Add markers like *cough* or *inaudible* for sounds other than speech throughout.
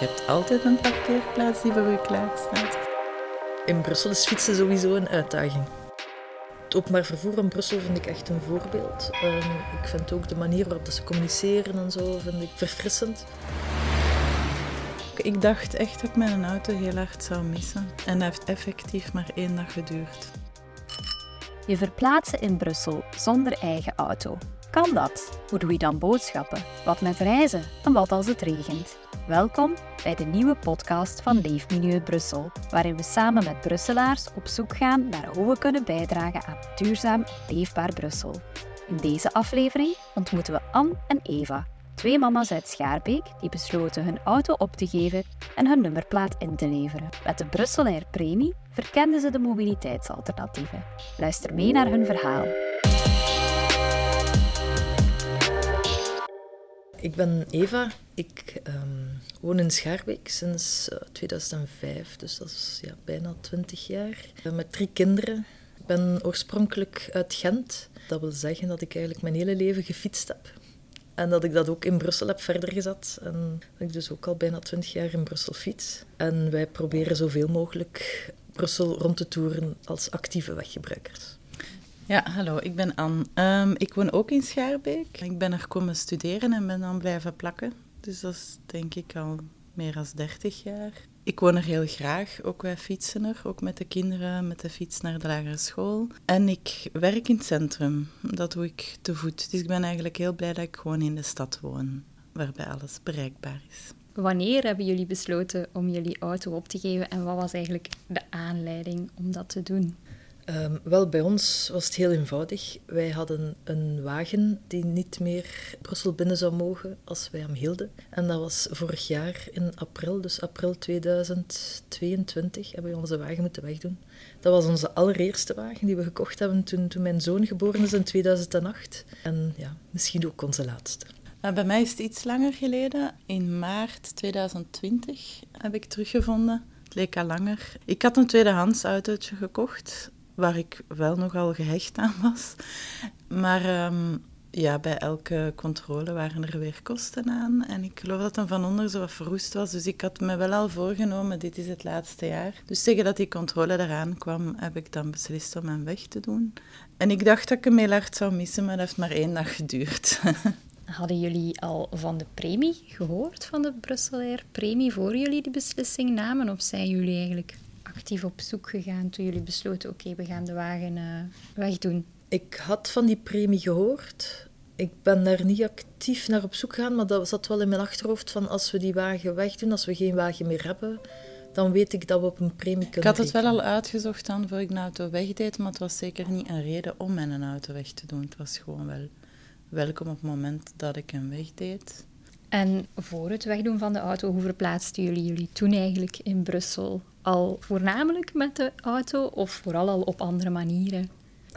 Je hebt altijd een parkeerplaats die voor je klaar staat. In Brussel is fietsen sowieso een uitdaging. Het openbaar vervoer in Brussel vind ik echt een voorbeeld. Um, ik vind ook de manier waarop ze communiceren en zo vind ik verfrissend. Ik dacht echt dat ik mijn auto heel hard zou missen. En dat heeft effectief maar één dag geduurd. Je verplaatsen in Brussel zonder eigen auto. Kan dat? Hoe doe je dan boodschappen? Wat met reizen? En wat als het regent? Welkom bij de nieuwe podcast van Leefmilieu Brussel, waarin we samen met Brusselaars op zoek gaan naar hoe we kunnen bijdragen aan duurzaam leefbaar Brussel. In deze aflevering ontmoeten we Anne en Eva, twee mama's uit Schaarbeek die besloten hun auto op te geven en hun nummerplaat in te leveren. Met de Brusselair Premie verkenden ze de mobiliteitsalternatieven. Luister mee naar hun verhaal. Ik ben Eva. Ik um, woon in Schaarbeek sinds uh, 2005, dus dat is ja, bijna 20 jaar. Uh, met drie kinderen. Ik ben oorspronkelijk uit Gent. Dat wil zeggen dat ik eigenlijk mijn hele leven gefietst heb. En dat ik dat ook in Brussel heb verder gezet. En dat ik dus ook al bijna 20 jaar in Brussel fiets. En wij proberen zoveel mogelijk Brussel rond te toeren als actieve weggebruikers. Ja, hallo, ik ben Anne. Um, ik woon ook in Schaarbeek. Ik ben er komen studeren en ben dan blijven plakken. Dus dat is denk ik al meer dan 30 jaar. Ik woon er heel graag, ook wij fietsen er, ook met de kinderen, met de fiets naar de lagere school. En ik werk in het centrum, dat doe ik te voet. Dus ik ben eigenlijk heel blij dat ik gewoon in de stad woon, waarbij alles bereikbaar is. Wanneer hebben jullie besloten om jullie auto op te geven en wat was eigenlijk de aanleiding om dat te doen? Um, wel, bij ons was het heel eenvoudig. Wij hadden een wagen die niet meer Brussel binnen zou mogen als wij hem hielden. En dat was vorig jaar in april, dus april 2022, hebben we onze wagen moeten wegdoen. Dat was onze allereerste wagen die we gekocht hebben toen, toen mijn zoon geboren is in 2008. En ja, misschien ook onze laatste. Nou, bij mij is het iets langer geleden. In maart 2020 heb ik teruggevonden. Het leek al langer. Ik had een tweedehands autootje gekocht waar ik wel nogal gehecht aan was. Maar ehm, ja, bij elke controle waren er weer kosten aan. En ik geloof dat dan van onder zo verroest was. Dus ik had me wel al voorgenomen, dit is het laatste jaar. Dus tegen dat die controle eraan kwam, heb ik dan beslist om hem weg te doen. En ik dacht dat ik hem heel hard zou missen, maar dat heeft maar één dag geduurd. *laughs* Hadden jullie al van de premie gehoord, van de Brusselair premie, voor jullie die beslissing namen? Of zijn jullie eigenlijk actief op zoek gegaan toen jullie besloten, oké, we gaan de wagen uh, wegdoen? Ik had van die premie gehoord. Ik ben daar niet actief naar op zoek gegaan, maar dat zat wel in mijn achterhoofd van als we die wagen wegdoen, als we geen wagen meer hebben, dan weet ik dat we op een premie kunnen Ik had het wel al uitgezocht dan voor ik een auto wegdeed, maar het was zeker niet een reden om mijn auto weg te doen. Het was gewoon wel welkom op het moment dat ik hem wegdeed. En voor het wegdoen van de auto, hoe verplaatsten jullie jullie toen eigenlijk in Brussel? Al voornamelijk met de auto of vooral al op andere manieren?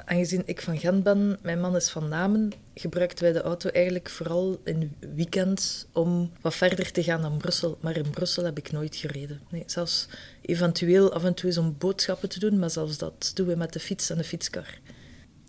Aangezien ik van Gent ben, mijn man is van Namen, gebruikten wij de auto eigenlijk vooral in weekends om wat verder te gaan dan Brussel. Maar in Brussel heb ik nooit gereden. Nee, zelfs eventueel af en toe eens om boodschappen te doen, maar zelfs dat doen we met de fiets en de fietskar.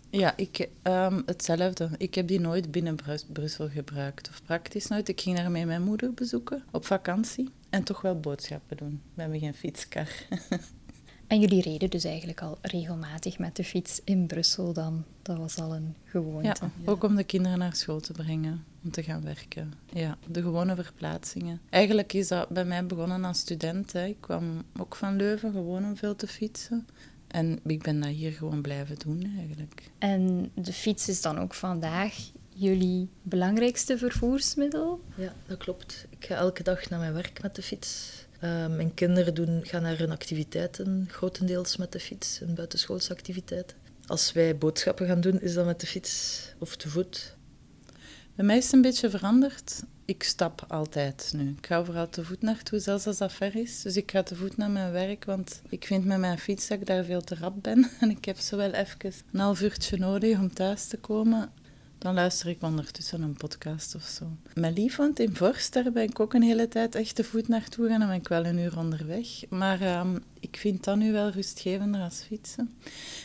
Ja, ik, um, hetzelfde. Ik heb die nooit binnen Brussel gebruikt, of praktisch nooit. Ik ging daar met mijn moeder bezoeken op vakantie en toch wel boodschappen doen. We hebben geen fietskar. *laughs* en jullie reden dus eigenlijk al regelmatig met de fiets in Brussel dan? Dat was al een gewoonte. Ja, ook om de kinderen naar school te brengen, om te gaan werken. Ja, de gewone verplaatsingen. Eigenlijk is dat bij mij begonnen als student. Hè. Ik kwam ook van Leuven gewoon om veel te fietsen. En ik ben dat hier gewoon blijven doen eigenlijk. En de fiets is dan ook vandaag jullie belangrijkste vervoersmiddel? Ja, dat klopt. Ik ga elke dag naar mijn werk met de fiets. Uh, mijn kinderen doen, gaan naar hun activiteiten, grotendeels met de fiets, hun buitenschoolse activiteiten. Als wij boodschappen gaan doen, is dat met de fiets of te voet. Bij mij is het een beetje veranderd ik stap altijd nu. Ik ga vooral te voet naartoe, zelfs als dat ver is. Dus ik ga te voet naar mijn werk, want ik vind met mijn fiets dat ik daar veel te rap ben. *laughs* En ik heb zo wel even een half uurtje nodig om thuis te komen. Dan luister ik ondertussen een podcast of zo. Mijn lief woont in Vorst, ben ik ook een hele tijd echt te voet naartoe gaan. Dan ben ik wel een uur onderweg. Maar ehm, ik vind dat nu wel rustgevender als fietsen.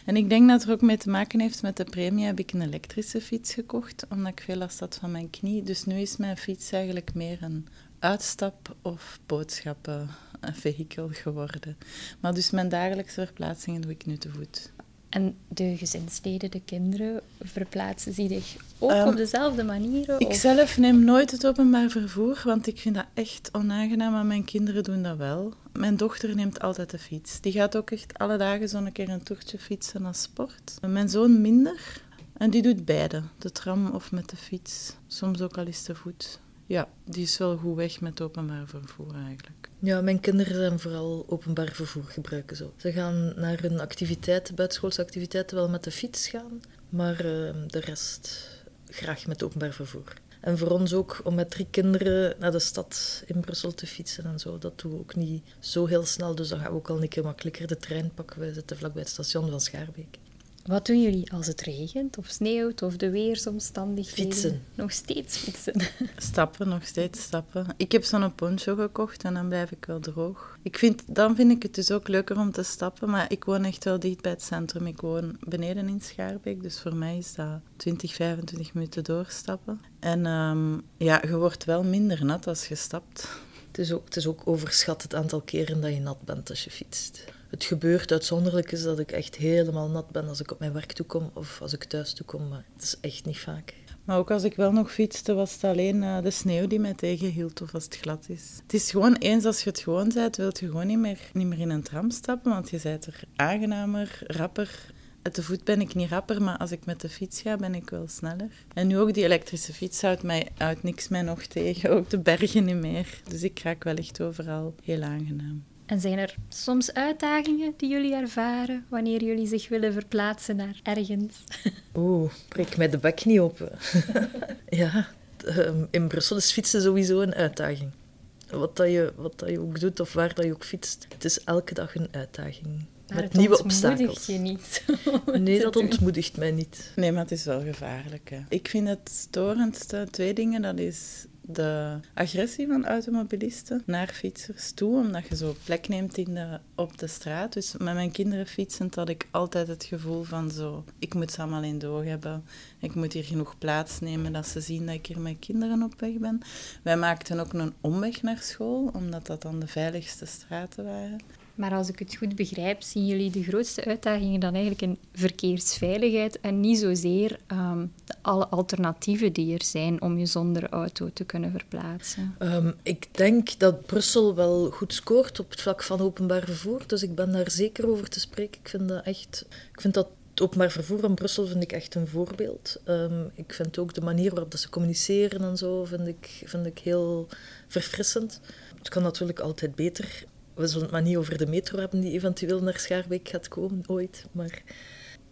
En ik denk dat het er ook mee te maken heeft met de premie. Heb ik een elektrische fiets gekocht, omdat ik veel last had van mijn knie. Dus nu is mijn fiets eigenlijk meer een uitstap- of boodschappen een vehikel geworden. Maar dus mijn dagelijkse verplaatsingen doe ik nu te voet. En de gezinsleden, de kinderen, verplaatsen zich ook Ehm, op dezelfde manieren? Ik of- zelf neem nooit het openbaar vervoer, want ik vind dat echt onaangenaam, maar mijn kinderen doen dat wel. Mijn dochter neemt altijd de fiets. Die gaat ook echt alle dagen zo'n keer een toertje fietsen als sport. Mijn zoon minder. En die doet beide, de tram of met de fiets. Soms ook al eens te voet. Ja, die is wel goed weg met openbaar vervoer eigenlijk. Ja, mijn kinderen zijn vooral openbaar vervoer gebruiken zo. Ze gaan naar hun activiteiten, buitenschoolse activiteiten, wel met de fiets gaan, maar eh, de rest graag met openbaar vervoer. En voor ons ook om met drie kinderen naar de stad in Brussel te fietsen en zo. Dat doen we ook niet zo heel snel, dus dan gaan we ook al een keer makkelijker de trein pakken. We zitten vlakbij het station van Schaarbeek. Wat doen jullie als het regent of sneeuwt of de weersomstandigheden? Fietsen. Nog steeds fietsen. *laughs* Stappen, nog steeds stappen. Ik heb zo'n poncho gekocht en dan blijf ik wel droog. Ik vind, dan vind ik het dus ook leuker om te stappen, maar ik woon echt wel dicht bij het centrum. Ik woon beneden in Schaarbeek, dus voor mij is dat 20, 25 minuten doorstappen. En ehm, ja, je wordt wel minder nat als je stapt. Het is, ook, het is ook overschat het aantal keren dat je nat bent als je fietst. Het gebeurt uitzonderlijk is dat ik echt helemaal nat ben als ik op mijn werk toekom of als ik thuis toekom, maar het is echt niet vaak. Maar ook als ik wel nog fietste, was het alleen eh, de sneeuw die mij tegenhield of als het glad is. Het is gewoon eens als je het gewoon bent, wil je gewoon niet meer, niet meer in een tram stappen, want je bent er aangenamer, rapper. Uit de voet ben ik niet rapper, maar als ik met de fiets ga, ben ik wel sneller. En nu ook die elektrische fiets houdt, mij, houdt niks mij nog tegen, ook de bergen niet meer. Dus ik raak wel echt overal heel aangenaam. En zijn er soms uitdagingen die jullie ervaren wanneer jullie zich willen verplaatsen naar ergens? *laughs* Oeh, breek mij de bek niet open. *laughs* ja, ehm, in Brussel is fietsen sowieso een uitdaging. Wat, dat je, wat dat je ook doet of waar dat je ook fietst, het is elke dag een uitdaging. Maar met het nieuwe ontmoedigt obstakels. je niet. *laughs* Nee, dat doen. ontmoedigt mij niet. Nee, maar het is wel gevaarlijk. Hè. Ik vind het storendste twee dingen. Dat is de agressie van automobilisten naar fietsers toe, omdat je zo plek neemt in de, op de straat. Dus met mijn kinderen fietsend had ik altijd het gevoel van zo, ik moet ze allemaal in de oog hebben. Ik moet hier genoeg plaats nemen dat ze zien dat ik hier met kinderen op weg ben. Wij maakten ook een omweg naar school, omdat dat dan de veiligste straten waren. Maar als ik het goed begrijp, zien jullie de grootste uitdagingen dan eigenlijk in verkeersveiligheid en niet zozeer ehm, alle alternatieven die er zijn om je zonder auto te kunnen verplaatsen. Ehm, ik denk dat Brussel wel goed scoort op het vlak van openbaar vervoer. Dus ik ben daar zeker over te spreken. Ik vind dat echt. Ik vind dat het openbaar vervoer in Brussel vind ik echt een voorbeeld. Ehm, ik vind ook de manier waarop ze communiceren en zo vind ik, vind ik heel verfrissend. Het kan natuurlijk altijd beter. We zullen het maar niet over de metro hebben die eventueel naar Schaarbeek gaat komen ooit. Maar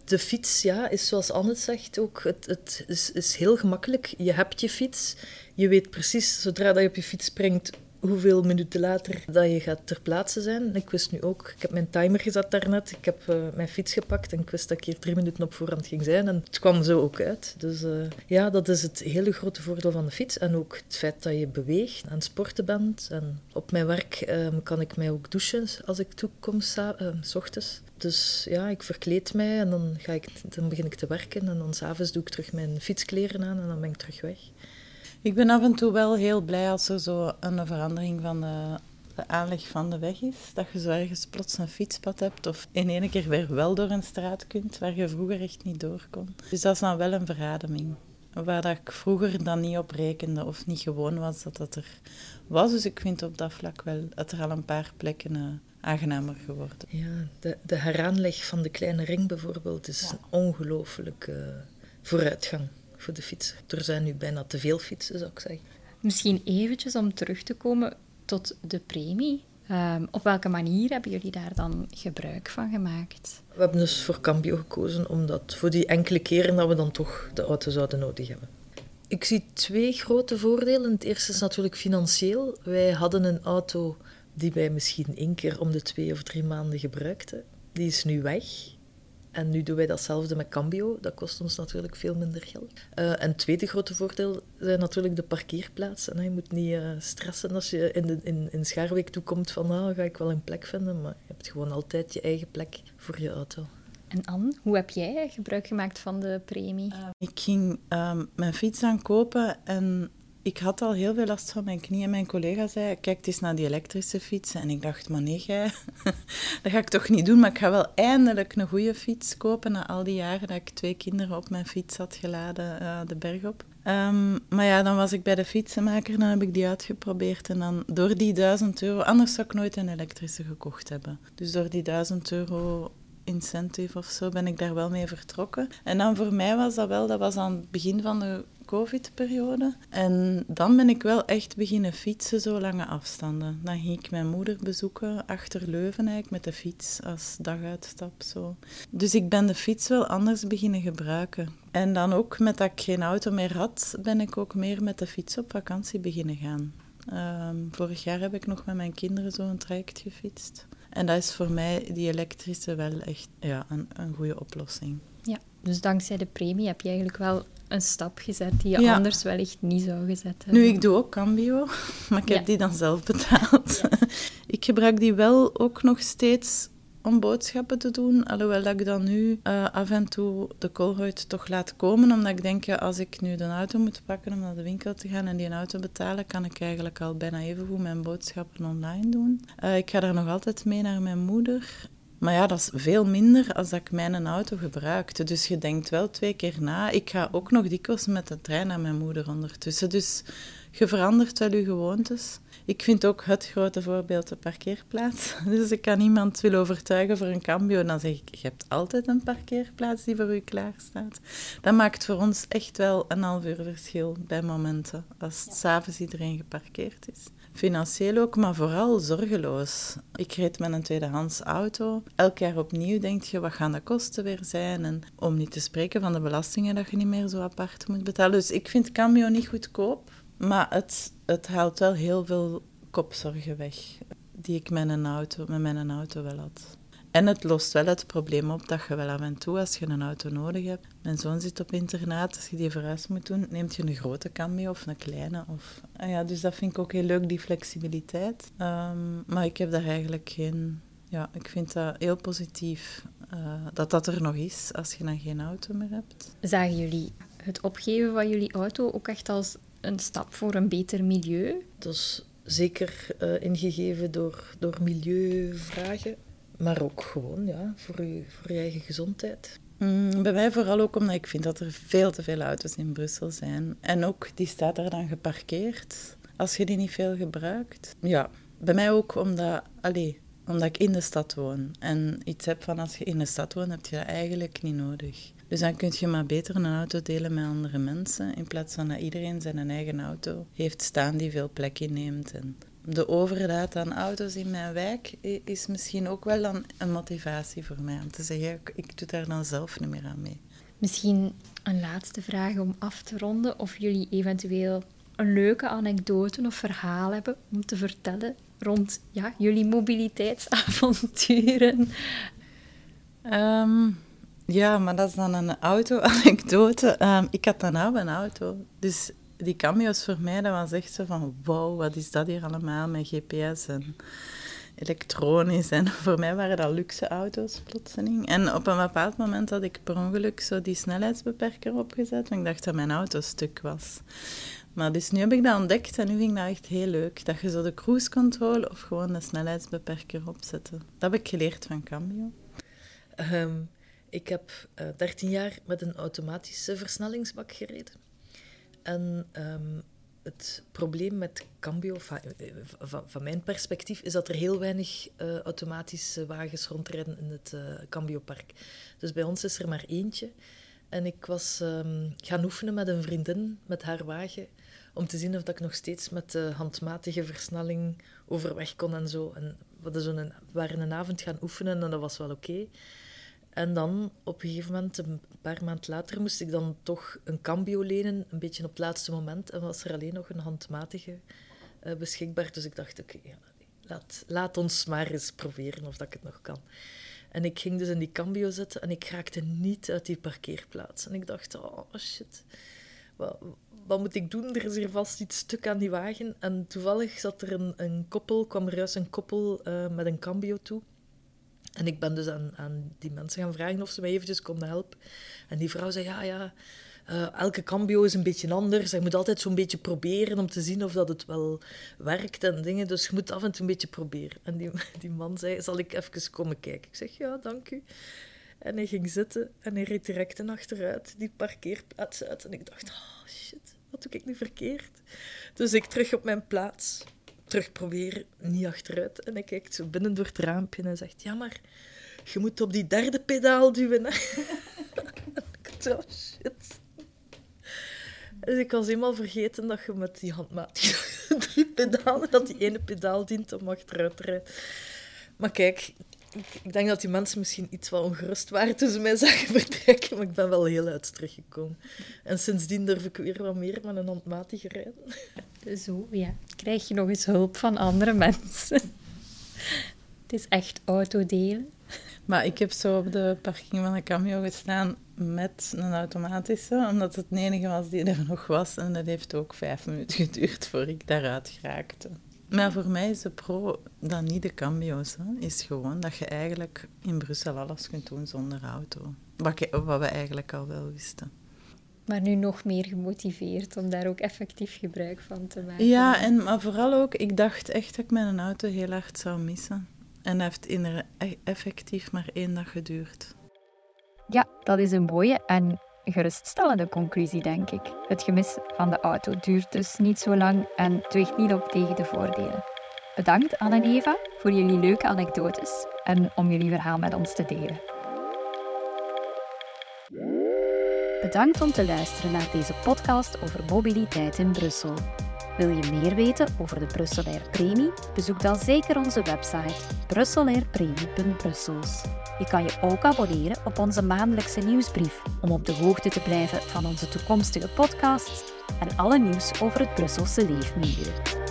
de fiets, ja, is zoals Anne zegt ook, het, het is, is heel gemakkelijk. Je hebt je fiets, je weet precies, zodra dat je op je fiets springt, hoeveel minuten later dat je gaat ter plaatse zijn. Ik wist nu ook, ik heb mijn timer gezet daarnet, ik heb eh, mijn fiets gepakt en ik wist dat ik hier drie minuten op voorhand ging zijn en het kwam zo ook uit. Dus eh, ja, dat is het hele grote voordeel van de fiets en ook het feit dat je beweegt en sporten bent. En op mijn werk ehm, kan ik mij ook douchen als ik toekom, ehm, s ochtends. Dus ja, ik verkleed mij en dan, ga ik, dan begin ik te werken en dan s'avonds doe ik terug mijn fietskleren aan en dan ben ik terug weg. Ik ben af en toe wel heel blij als er zo een verandering van de, de aanleg van de weg is. Dat je zo ergens plots een fietspad hebt of in één keer weer wel door een straat kunt waar je vroeger echt niet door kon. Dus dat is dan wel een verademing. Waar dat ik vroeger dan niet op rekende of niet gewoon was dat dat er was. Dus ik vind op dat vlak wel dat er al een paar plekken eh, aangenamer geworden. Ja, de, de heraanleg van de kleine ring bijvoorbeeld is Ja. een ongelooflijke vooruitgang voor de fietser. Er zijn nu bijna te veel fietsen, zou ik zeggen. Misschien eventjes om terug te komen tot de premie. Ehm, op welke manier hebben jullie daar dan gebruik van gemaakt? We hebben dus voor Cambio gekozen, omdat voor die enkele keren dat we dan toch de auto zouden nodig hebben. Ik zie twee grote voordelen. Het eerste is natuurlijk financieel. Wij hadden een auto die wij misschien één keer om de twee of drie maanden gebruikten. Die is nu weg. En nu doen wij datzelfde met Cambio. Dat kost ons natuurlijk veel minder geld. Eh, en het tweede grote voordeel zijn natuurlijk de parkeerplaatsen. hè. Je moet niet eh, stressen als je in, de, in, in Schaarbeek toekomt van ah, ga ik wel een plek vinden. Maar je hebt gewoon altijd je eigen plek voor je auto. En Anne, hoe heb jij gebruik gemaakt van de premie? Ik ging ehm, mijn fiets aankopen en ik had al heel veel last van mijn knieën. Mijn collega zei, kijk eens naar die elektrische fietsen. En ik dacht, maar nee, jij, *laughs* dat ga ik toch niet doen. Maar ik ga wel eindelijk een goede fiets kopen na al die jaren dat ik twee kinderen op mijn fiets had geladen uh, de berg op. Um, maar ja, dan was ik bij de fietsenmaker, dan heb ik die uitgeprobeerd. En dan door die duizend euro, anders zou ik nooit een elektrische gekocht hebben. Dus door die duizend euro incentive of zo ben ik daar wel mee vertrokken. En dan voor mij was dat wel, dat was aan het begin van de COVID-periode. En dan ben ik wel echt beginnen fietsen, zo lange afstanden. Dan ging ik mijn moeder bezoeken achter Leuven eigenlijk, met de fiets als daguitstap. Zo. Dus ik ben de fiets wel anders beginnen gebruiken. En dan ook met dat ik geen auto meer had, ben ik ook meer met de fiets op vakantie beginnen gaan. Ehm, vorig jaar heb ik nog met mijn kinderen zo'n traject gefietst. En dat is voor mij, die elektrische, wel echt ja, een, een goede oplossing. Ja, dus dankzij de premie heb je eigenlijk wel een stap gezet die je anders wellicht niet zou gezet hebben. Nu, ik doe ook Cambio, *laughs* maar ik heb die dan zelf betaald. *laughs* ik gebruik die wel ook nog steeds om boodschappen te doen. Alhoewel dat ik dan nu uh, af en toe de koolhuid toch laat komen. Omdat ik denk, ja, als ik nu de auto moet pakken om naar de winkel te gaan en die auto betalen, kan ik eigenlijk al bijna even goed mijn boodschappen online doen. Uh, ik ga daar nog altijd mee naar mijn moeder. Maar ja, dat is veel minder als dat ik mijn auto gebruikte. Dus je denkt wel twee keer na. Ik ga ook nog dikwijls met de trein naar mijn moeder ondertussen. Dus je verandert wel je gewoontes. Ik vind ook het grote voorbeeld de parkeerplaats. *laughs* Dus ik kan iemand willen overtuigen voor een cambio, dan zeg ik, je hebt altijd een parkeerplaats die voor u klaar staat. Dat maakt voor ons echt wel een half uur verschil bij momenten, als ja. s'avonds iedereen geparkeerd is. Financieel ook, maar vooral zorgeloos. Ik reed met een tweedehands auto. Elk jaar opnieuw denk je, wat gaan de kosten weer zijn? En om niet te spreken van de belastingen dat je niet meer zo apart moet betalen. Dus ik vind cambio niet goedkoop. Maar het, het haalt wel heel veel kopzorgen weg, die ik met, een auto, met mijn auto wel had. En het lost wel het probleem op dat je wel af en toe, als je een auto nodig hebt. Mijn zoon zit op internaat, als je die verhuis moet doen, neemt je een grote cambio of een kleine. Of, ah ja, dus dat vind ik ook heel leuk, die flexibiliteit. Um, maar ik heb daar eigenlijk geen... Ja, ik vind dat heel positief uh, dat dat er nog is als je dan geen auto meer hebt. Zagen jullie het opgeven van jullie auto ook echt als een stap voor een beter milieu? Dat is zeker uh, ingegeven door, door milieuvragen, maar ook gewoon ja, voor, je, voor je eigen gezondheid. Mm, bij mij vooral ook omdat ik vind dat er veel te veel auto's in Brussel zijn. En ook, die staat daar dan geparkeerd, als je die niet veel gebruikt. Ja, bij mij ook omdat, allee, omdat ik in de stad woon. En iets heb van als je in de stad woont, heb je dat eigenlijk niet nodig. Dus dan kun je maar beter een auto delen met andere mensen, in plaats van dat iedereen zijn eigen auto heeft staan die veel plek inneemt. En de overdaad aan auto's in mijn wijk is misschien ook wel dan een motivatie voor mij om te zeggen, ik doe daar dan zelf niet meer aan mee. Misschien een laatste vraag om af te ronden, of jullie eventueel een leuke anekdote of verhaal hebben om te vertellen rond ja, jullie mobiliteitsavonturen. Um, ja, maar dat is dan een auto-anekdote. *laughs* Um, ik had dan nou een auto. Dus die cameo's voor mij, dat was echt zo van... Wow, wat is dat hier allemaal met GPS en elektronisch. En *laughs* voor mij waren dat luxe auto's, plotseling. En op een bepaald moment had ik per ongeluk zo die snelheidsbeperker opgezet. Want ik dacht dat mijn auto stuk was. Maar dus nu heb ik dat ontdekt en nu vind ik dat echt heel leuk. Dat je zo de cruise control of gewoon de snelheidsbeperker opzetten. Dat heb ik geleerd van Cambio. Um, ik heb uh, eh, 13 jaar met een automatische versnellingsbak gereden. En um, het probleem met Cambio, van, van, mijn perspectief, is dat er heel weinig uh, automatische wagens rondrijden in het uh, Cambio-park. Dus bij ons is er maar eentje. En ik was um, gaan oefenen met een vriendin, met haar wagen, om te zien of dat ik nog steeds met de handmatige versnelling overweg kon en zo. En we waren een avond gaan oefenen en dat was wel oké. En dan op een gegeven moment, een paar maanden later, moest ik dan toch een cambio lenen, een beetje op het laatste moment. En was er alleen nog een handmatige uh, beschikbaar. Dus ik dacht, oké, okay, laat, laat ons maar eens proberen of dat ik het nog kan. En ik ging dus in die cambio zitten en ik raakte niet uit die parkeerplaats. En ik dacht, oh shit, wat, wat moet ik doen? Er is hier vast iets stuk aan die wagen. En toevallig zat er een, een koppel, kwam er juist een koppel uh, met een cambio toe. En ik ben dus aan, aan die mensen gaan vragen of ze mij eventjes konden helpen. En die vrouw zei, ja, ja, eh, elke cambio is een beetje anders. Je moet altijd zo'n beetje proberen om te zien of dat het wel werkt en dingen. Dus je moet af en toe een beetje proberen. En die, *laughs* die man zei, zal ik even komen kijken? Ik zeg, ja, dank u. En hij ging zitten en hij reed direct en achteruit die parkeerplaats uit. En ik dacht, oh shit, wat doe ik nu verkeerd? Dus ik terug op mijn plaats, terug proberen, niet achteruit. En hij kijkt zo binnen door het raampje en zegt, ja, maar je moet op die derde pedaal duwen. *laughs* Oh shit. Dus ik was helemaal vergeten dat je met die handmaat *laughs* drie pedalen, dat die ene pedaal dient om achteruit te rijden. Maar kijk, ik, denk dat die mensen misschien iets wat ongerust waren toen ze mij zagen *laughs* vertrekken, maar ik ben wel heel uit teruggekomen. En sindsdien durf ik weer wat meer met een handmatige rijden. *laughs* Zo, ja. Krijg je nog eens hulp van andere mensen. *laughs* Het is echt autodelen. Maar ik heb zo op de parking van een camion gestaan met een automatische, omdat het de enige was die er nog was. En dat heeft ook vijf minuten geduurd voor ik daaruit geraakte. Maar voor mij is de pro dan niet de cambio's. Hè. Is gewoon dat je eigenlijk in Brussel alles kunt doen zonder auto. Wat, wat we eigenlijk al wel wisten. Maar nu nog meer gemotiveerd om daar ook effectief gebruik van te maken. Ja, en, maar vooral ook, ik dacht echt dat ik mijn auto heel hard zou missen. En dat heeft in e- effectief maar één dag geduurd. Ja, dat is een mooie en geruststellende conclusie, denk ik. Het gemis van de auto duurt dus niet zo lang en weegt niet op tegen de voordelen. Bedankt Anne en Eva voor jullie leuke anekdotes en om jullie verhaal met ons te delen. Bedankt om te luisteren naar deze podcast over mobiliteit in Brussel. Wil je meer weten over de Brusselair Premie? Bezoek dan zeker onze website brusselairpremie.brussels. Je kan je ook abonneren op onze maandelijkse nieuwsbrief om op de hoogte te blijven van onze toekomstige podcasts en alle nieuws over het Brusselse leefmilieu.